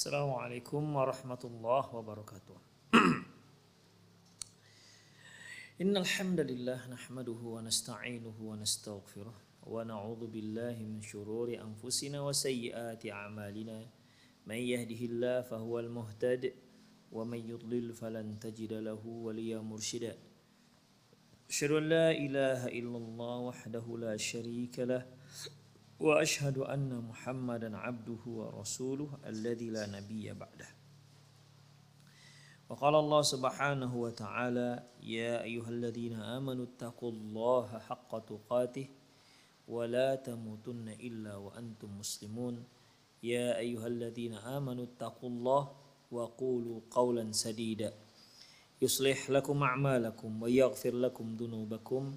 السلام عليكم ورحمة الله وبركاته. إن الحمد لله نحمده ونستعينه ونستغفره ونعوذ بالله من شرور أنفسنا وسيئات أعمالنا. من يهده الله فهو المهتد ومن يضلل فلن تجد له وليا مرشدا. أشهد أن لا إله إلا الله وحده لا شريك له وأشهد أن محمدا عبده ورسوله الذي لا نبي بعده. وقال الله سبحانه وتعالى يا أيها الذين آمنوا اتقوا الله حق تقاته ولا تموتن إلا وأنتم مسلمون. يا أيها الذين آمنوا اتقوا الله وقولوا قولا سديدا. يصلح لكم أعمالكم ويغفر لكم ذنوبكم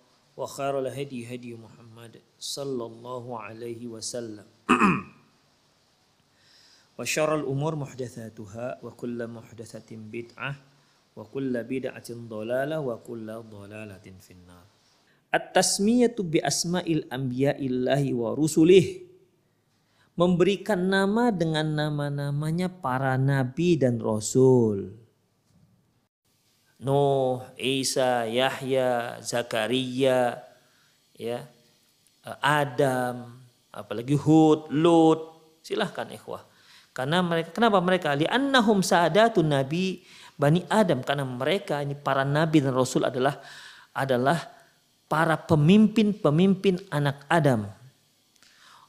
وخير الهدي هدي محمد صلى الله عليه وسلم وشر الأمور محدثاتها وكل محدثة بدعة وكل بدعة ضلالة وكل ضلالة في النار التسمية بأسماء الأنبياء الله ورسله memberikan nama dengan nama-namanya para nabi dan rasul. Nuh, Isa, Yahya, Zakaria, ya, Adam, apalagi Hud, Lut. Silahkan ikhwah. Karena mereka kenapa mereka li'annahum sadatun nabi Bani Adam karena mereka ini para nabi dan rasul adalah adalah para pemimpin-pemimpin anak Adam.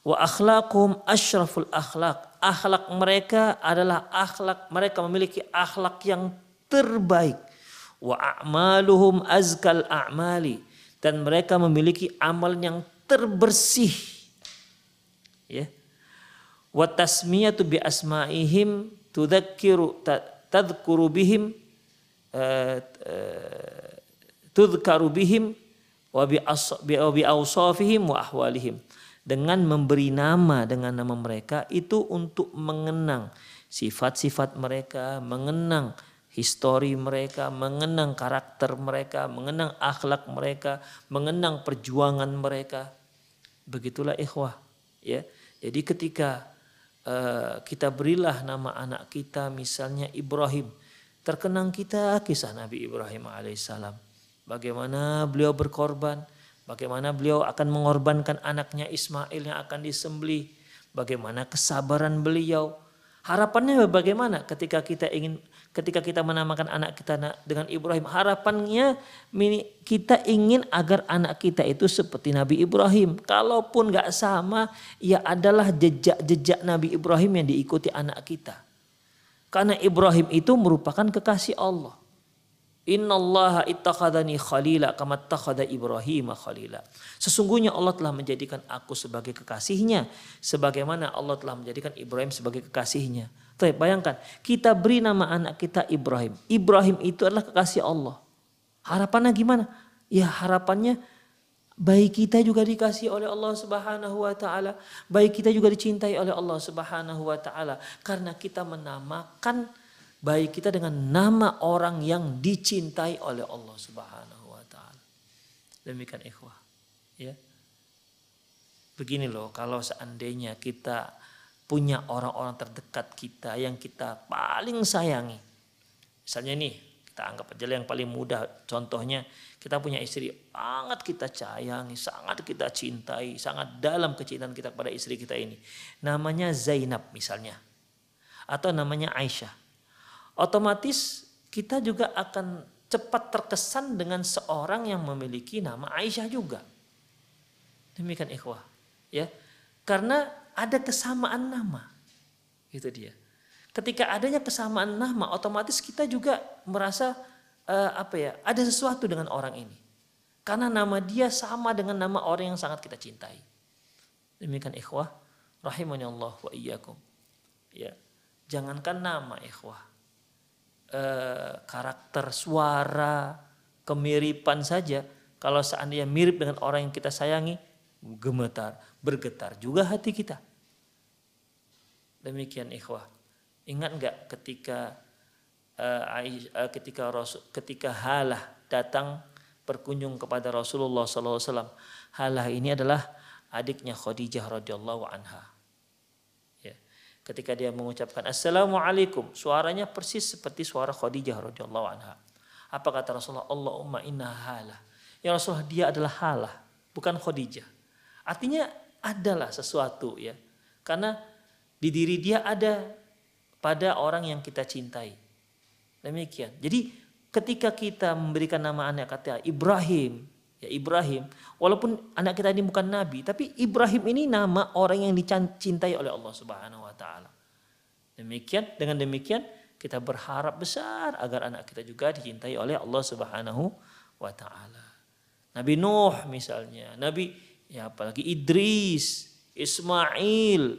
Wa akhlaquhum asyraful akhlak. Akhlak mereka adalah akhlak mereka memiliki akhlak yang terbaik. Wa a'maluhum azkal a'mali dan mereka memiliki amal yang terbersih. Ya. Wa tasmiyatu bi asma'ihim tudzakiru tadhkuru bihim tudhkaru bihim wa bi awsafihim wa ahwalihim dengan memberi nama dengan nama mereka itu untuk mengenang sifat-sifat mereka, mengenang histori mereka, mengenang karakter mereka, mengenang akhlak mereka, mengenang perjuangan mereka. Begitulah ikhwah, ya. Jadi ketika uh, kita berilah nama anak kita misalnya Ibrahim, terkenang kita kisah Nabi Ibrahim alaihissalam. Bagaimana beliau berkorban, bagaimana beliau akan mengorbankan anaknya Ismail yang akan disembelih, bagaimana kesabaran beliau. Harapannya bagaimana ketika kita ingin ketika kita menamakan anak kita dengan Ibrahim, harapannya kita ingin agar anak kita itu seperti Nabi Ibrahim. Kalaupun nggak sama, ya adalah jejak-jejak Nabi Ibrahim yang diikuti anak kita. Karena Ibrahim itu merupakan kekasih Allah. Inna Allah ittakhadani khalila kama takhada Ibrahim khalila. Sesungguhnya Allah telah menjadikan aku sebagai kekasihnya. Sebagaimana Allah telah menjadikan Ibrahim sebagai kekasihnya. Tapi bayangkan kita beri nama anak kita Ibrahim. Ibrahim itu adalah kekasih Allah. Harapannya gimana? Ya harapannya baik kita juga dikasih oleh Allah Subhanahu wa taala, baik kita juga dicintai oleh Allah Subhanahu wa taala karena kita menamakan baik kita dengan nama orang yang dicintai oleh Allah Subhanahu wa taala. Demikian ikhwah, ya. Begini loh, kalau seandainya kita punya orang-orang terdekat kita yang kita paling sayangi. Misalnya nih, Kita anggap aja yang paling mudah. Contohnya kita punya istri sangat kita sayangi, sangat kita cintai, sangat dalam kecintaan kita kepada istri kita ini. Namanya Zainab misalnya. Atau namanya Aisyah. Otomatis kita juga akan cepat terkesan dengan seorang yang memiliki nama Aisyah juga. Demikian ikhwah. Ya. Karena ada kesamaan nama. Itu dia ketika adanya kesamaan nama otomatis kita juga merasa uh, apa ya ada sesuatu dengan orang ini karena nama dia sama dengan nama orang yang sangat kita cintai demikian ikhwah rahimani Allah wa iyyakum ya jangankan nama ikhwah uh, karakter suara kemiripan saja kalau seandainya mirip dengan orang yang kita sayangi gemetar bergetar juga hati kita demikian ikhwah Ingat nggak ketika uh, uh, ketika Rasul, ketika Halah datang berkunjung kepada Rasulullah SAW. Halah ini adalah adiknya Khadijah radhiyallahu anha. Ketika dia mengucapkan Assalamualaikum, suaranya persis seperti suara Khadijah radhiyallahu anha. Apa kata Rasulullah? Allahumma inna halah. Ya Rasulullah dia adalah halah, bukan Khadijah. Artinya adalah sesuatu ya. Karena di diri dia ada pada orang yang kita cintai. Demikian. Jadi ketika kita memberikan nama anak kata Ibrahim, ya Ibrahim, walaupun anak kita ini bukan nabi, tapi Ibrahim ini nama orang yang dicintai oleh Allah Subhanahu wa taala. Demikian, dengan demikian kita berharap besar agar anak kita juga dicintai oleh Allah Subhanahu wa taala. Nabi Nuh misalnya, Nabi ya apalagi Idris, Ismail.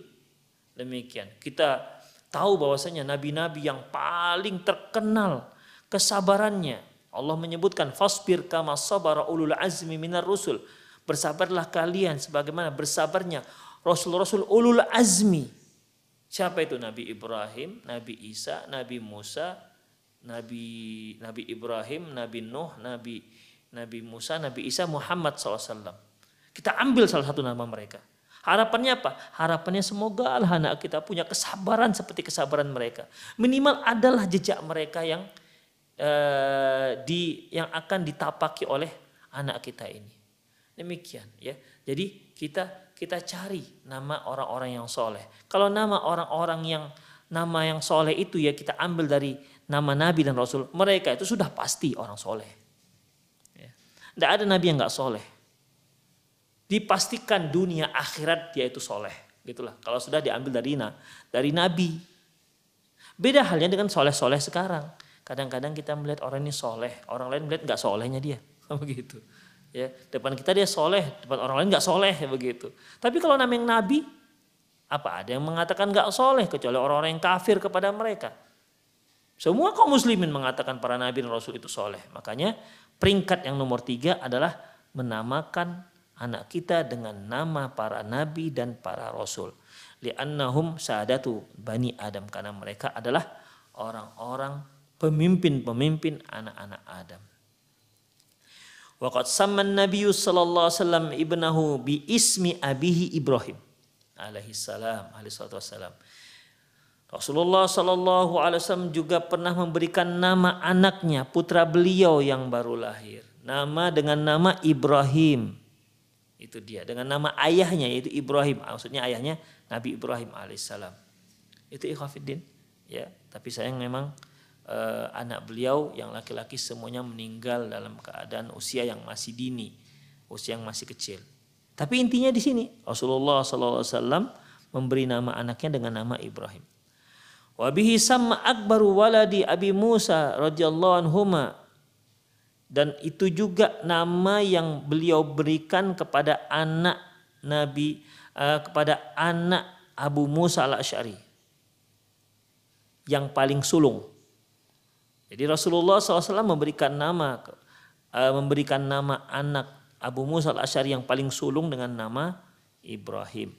Demikian. Kita tahu bahwasanya nabi-nabi yang paling terkenal kesabarannya. Allah menyebutkan fasbir kama sabara ulul azmi minar rusul. Bersabarlah kalian sebagaimana bersabarnya rasul-rasul ulul azmi. Siapa itu Nabi Ibrahim, Nabi Isa, Nabi Musa, Nabi Nabi Ibrahim, Nabi Nuh, Nabi Nabi Musa, Nabi Isa, Muhammad SAW. Kita ambil salah satu nama mereka. Harapannya apa? Harapannya semoga anak kita punya kesabaran seperti kesabaran mereka. Minimal adalah jejak mereka yang eh, di yang akan ditapaki oleh anak kita ini. Demikian ya. Jadi kita kita cari nama orang-orang yang soleh. Kalau nama orang-orang yang nama yang soleh itu ya kita ambil dari nama Nabi dan Rasul. Mereka itu sudah pasti orang soleh. Ya. Tidak ada Nabi yang nggak soleh dipastikan dunia akhirat dia itu soleh gitulah kalau sudah diambil dari dari nabi beda halnya dengan soleh soleh sekarang kadang-kadang kita melihat orang ini soleh orang lain melihat nggak solehnya dia. Begitu ya depan kita dia soleh depan orang lain nggak soleh begitu. Tapi kalau namanya nabi apa ada yang mengatakan nggak soleh kecuali orang-orang yang kafir kepada mereka? Semua kaum muslimin mengatakan para nabi dan rasul itu soleh. Makanya peringkat yang nomor tiga adalah menamakan anak kita dengan nama para nabi dan para rasul. Li'annahum sadatu bani Adam. Karena mereka adalah orang-orang pemimpin-pemimpin anak-anak Adam. Waqad samman Nabi sallallahu alaihi wasallam ibnahu bi ismi abihi Ibrahim alaihi salam alaihi wasallam. Rasulullah sallallahu alaihi wasallam juga pernah memberikan nama anaknya putra beliau yang baru lahir. Nama dengan nama Ibrahim. Itu dia dengan nama ayahnya yaitu Ibrahim. Maksudnya ayahnya Nabi Ibrahim alaihissalam. Itu ikhafidin. Ya, tapi sayang memang eh, anak beliau yang laki-laki semuanya meninggal dalam keadaan usia yang masih dini, usia yang masih kecil. Tapi intinya di sini Rasulullah SAW memberi nama anaknya dengan nama Ibrahim. Wabihi sama akbaru waladi Abi Musa radhiyallahu anhuma dan itu juga nama yang beliau berikan kepada anak Nabi uh, kepada anak Abu Musa al-Ash'ari yang paling sulung. Jadi Rasulullah SAW memberikan nama uh, memberikan nama anak Abu Musa al-Ash'ari yang paling sulung dengan nama Ibrahim.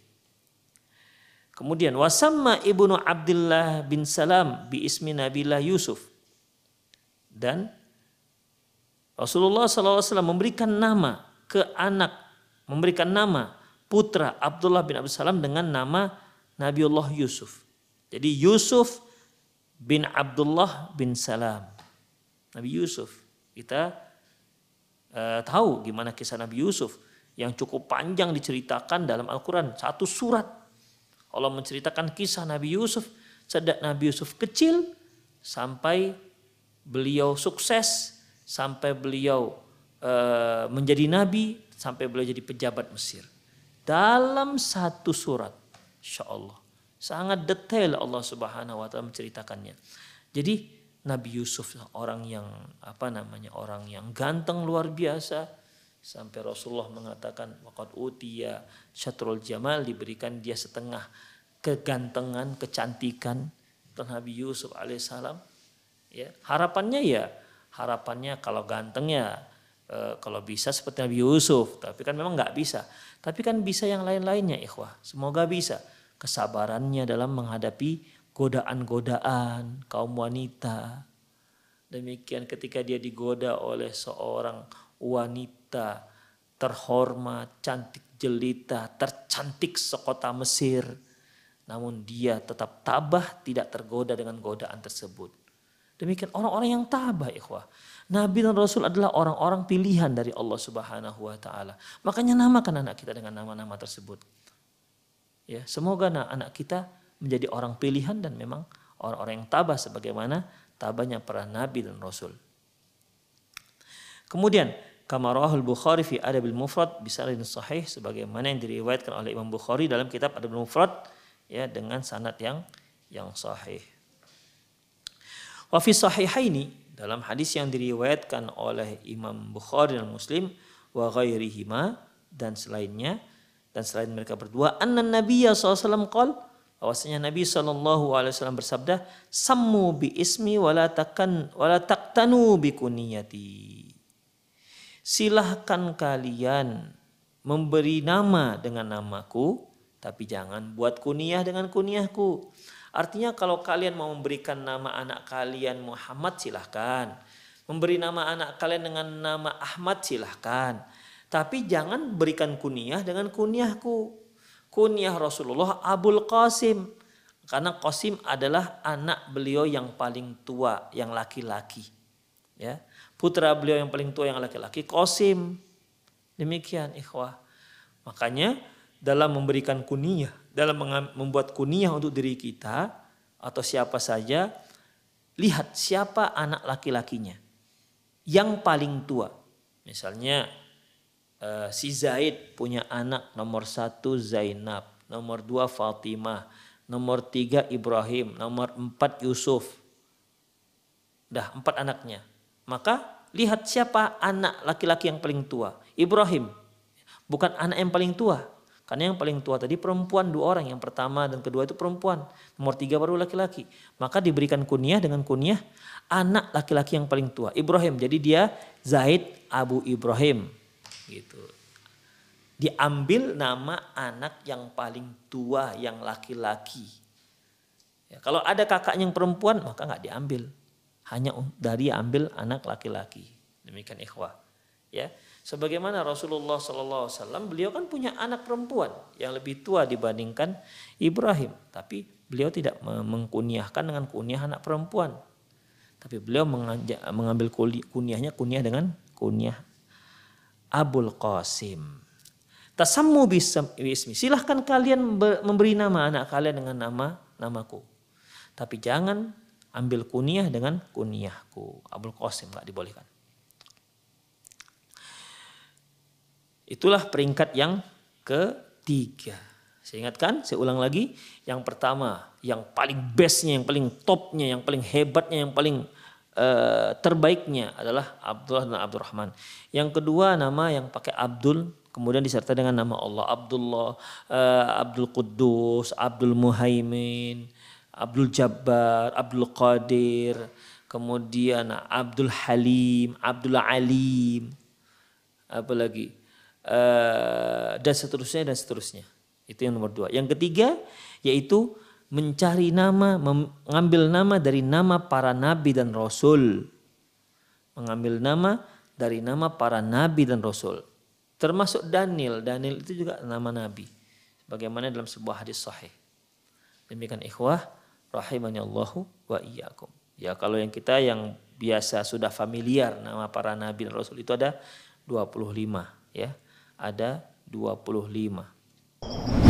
Kemudian wasamma ibnu Abdullah bin Salam bi ismi Nabilah Yusuf dan Rasulullah SAW memberikan nama ke anak, memberikan nama putra Abdullah bin Abi Salam dengan nama Nabiullah Yusuf. Jadi Yusuf bin Abdullah bin Salam. Nabi Yusuf. Kita eh, tahu gimana kisah Nabi Yusuf yang cukup panjang diceritakan dalam Al-Quran. Satu surat. Allah menceritakan kisah Nabi Yusuf. Sejak Nabi Yusuf kecil sampai beliau sukses. Sampai beliau eh, menjadi nabi. Sampai beliau jadi pejabat Mesir. Dalam satu surat. Insya Allah. Sangat detail Allah subhanahu wa ta'ala menceritakannya. Jadi Nabi Yusuf orang yang apa namanya orang yang ganteng luar biasa. Sampai Rasulullah mengatakan waqad utiya syatrul jamal diberikan dia setengah kegantengan kecantikan dan Nabi Yusuf alaihissalam ya harapannya ya harapannya kalau gantengnya e, kalau bisa seperti Nabi Yusuf. Tapi kan memang nggak bisa. Tapi kan bisa yang lain-lainnya ikhwah. Semoga bisa kesabarannya dalam menghadapi godaan-godaan kaum wanita. Demikian ketika dia digoda oleh seorang wanita terhormat, cantik jelita, tercantik sekota Mesir. Namun dia tetap tabah tidak tergoda dengan godaan tersebut. Demikian orang-orang yang tabah ikhwah. Nabi dan Rasul adalah orang-orang pilihan dari Allah Subhanahu wa taala. Makanya namakan anak kita dengan nama-nama tersebut. Ya, semoga anak, anak kita menjadi orang pilihan dan memang orang-orang yang tabah sebagaimana tabahnya para nabi dan rasul. Kemudian kamarahul Bukhari fi Adabil Mufrad bisarin sahih sebagaimana yang diriwayatkan oleh Imam Bukhari dalam kitab Adabil Mufrad ya dengan sanad yang yang sahih. Wa fi sahihaini dalam hadis yang diriwayatkan oleh Imam Bukhari dan Muslim wa ghairihima dan selainnya dan selain mereka berdua anna nabiyya alaihi wasallam bahwasanya Nabi Wasallam bersabda, "Sammu bi ismi wala takan wala bi kuniyati." Silahkan kalian memberi nama dengan namaku, tapi jangan buat kuniyah dengan kuniyahku. Artinya kalau kalian mau memberikan nama anak kalian Muhammad silahkan. Memberi nama anak kalian dengan nama Ahmad silahkan. Tapi jangan berikan kuniyah dengan kuniyahku kunyah Rasulullah Abul Qasim. Karena Qasim adalah anak beliau yang paling tua yang laki-laki. Ya. Putra beliau yang paling tua yang laki-laki Qasim. Demikian ikhwah. Makanya dalam memberikan kunyah dalam membuat kunyah untuk diri kita atau siapa saja lihat siapa anak laki-lakinya yang paling tua. Misalnya uh, si Zaid punya anak nomor satu Zainab, nomor dua Fatimah, nomor tiga Ibrahim, nomor empat Yusuf. Dah empat anaknya. Maka lihat siapa anak laki-laki yang paling tua. Ibrahim. Bukan anak yang paling tua. Karena yang paling tua tadi perempuan dua orang. Yang pertama dan kedua itu perempuan. Nomor tiga baru laki-laki. Maka diberikan kunyah dengan kunyah anak laki-laki yang paling tua. Ibrahim. Jadi dia Zaid Abu Ibrahim gitu. Diambil nama anak yang paling tua yang laki-laki. Ya, kalau ada kakak yang perempuan maka nggak diambil. Hanya dari ambil anak laki-laki. Demikian ikhwah. Ya sebagaimana Rasulullah SAW beliau kan punya anak perempuan yang lebih tua dibandingkan Ibrahim. Tapi beliau tidak mengkunyahkan dengan kunyah anak perempuan. Tapi beliau mengambil kunyahnya kunyah dengan kunyah Abul Qasim. Tasammu bismi. Silahkan kalian memberi nama anak kalian dengan nama namaku. Tapi jangan ambil kunyah dengan kunyahku. Abul Qasim nggak dibolehkan. Itulah peringkat yang ketiga. Saya ingatkan, saya ulang lagi. Yang pertama, yang paling bestnya, yang paling topnya, yang paling hebatnya, yang paling uh, terbaiknya adalah Abdullah dan Abdurrahman. Yang kedua nama yang pakai Abdul kemudian disertai dengan nama Allah Abdullah, uh, Abdul Quddus, Abdul Muhaimin, Abdul Jabbar, Abdul Qadir, kemudian Abdul Halim, Abdul Alim, apa lagi uh, dan seterusnya dan seterusnya. Itu yang nomor dua. Yang ketiga yaitu mencari nama, mengambil nama dari nama para nabi dan rasul. Mengambil nama dari nama para nabi dan rasul. Termasuk Daniel. Daniel itu juga nama nabi. Bagaimana dalam sebuah hadis sahih. Demikian ikhwah rahimani Allahu wa iyyakum. Ya kalau yang kita yang biasa sudah familiar nama para nabi dan rasul itu ada 25 ya. Ada 25.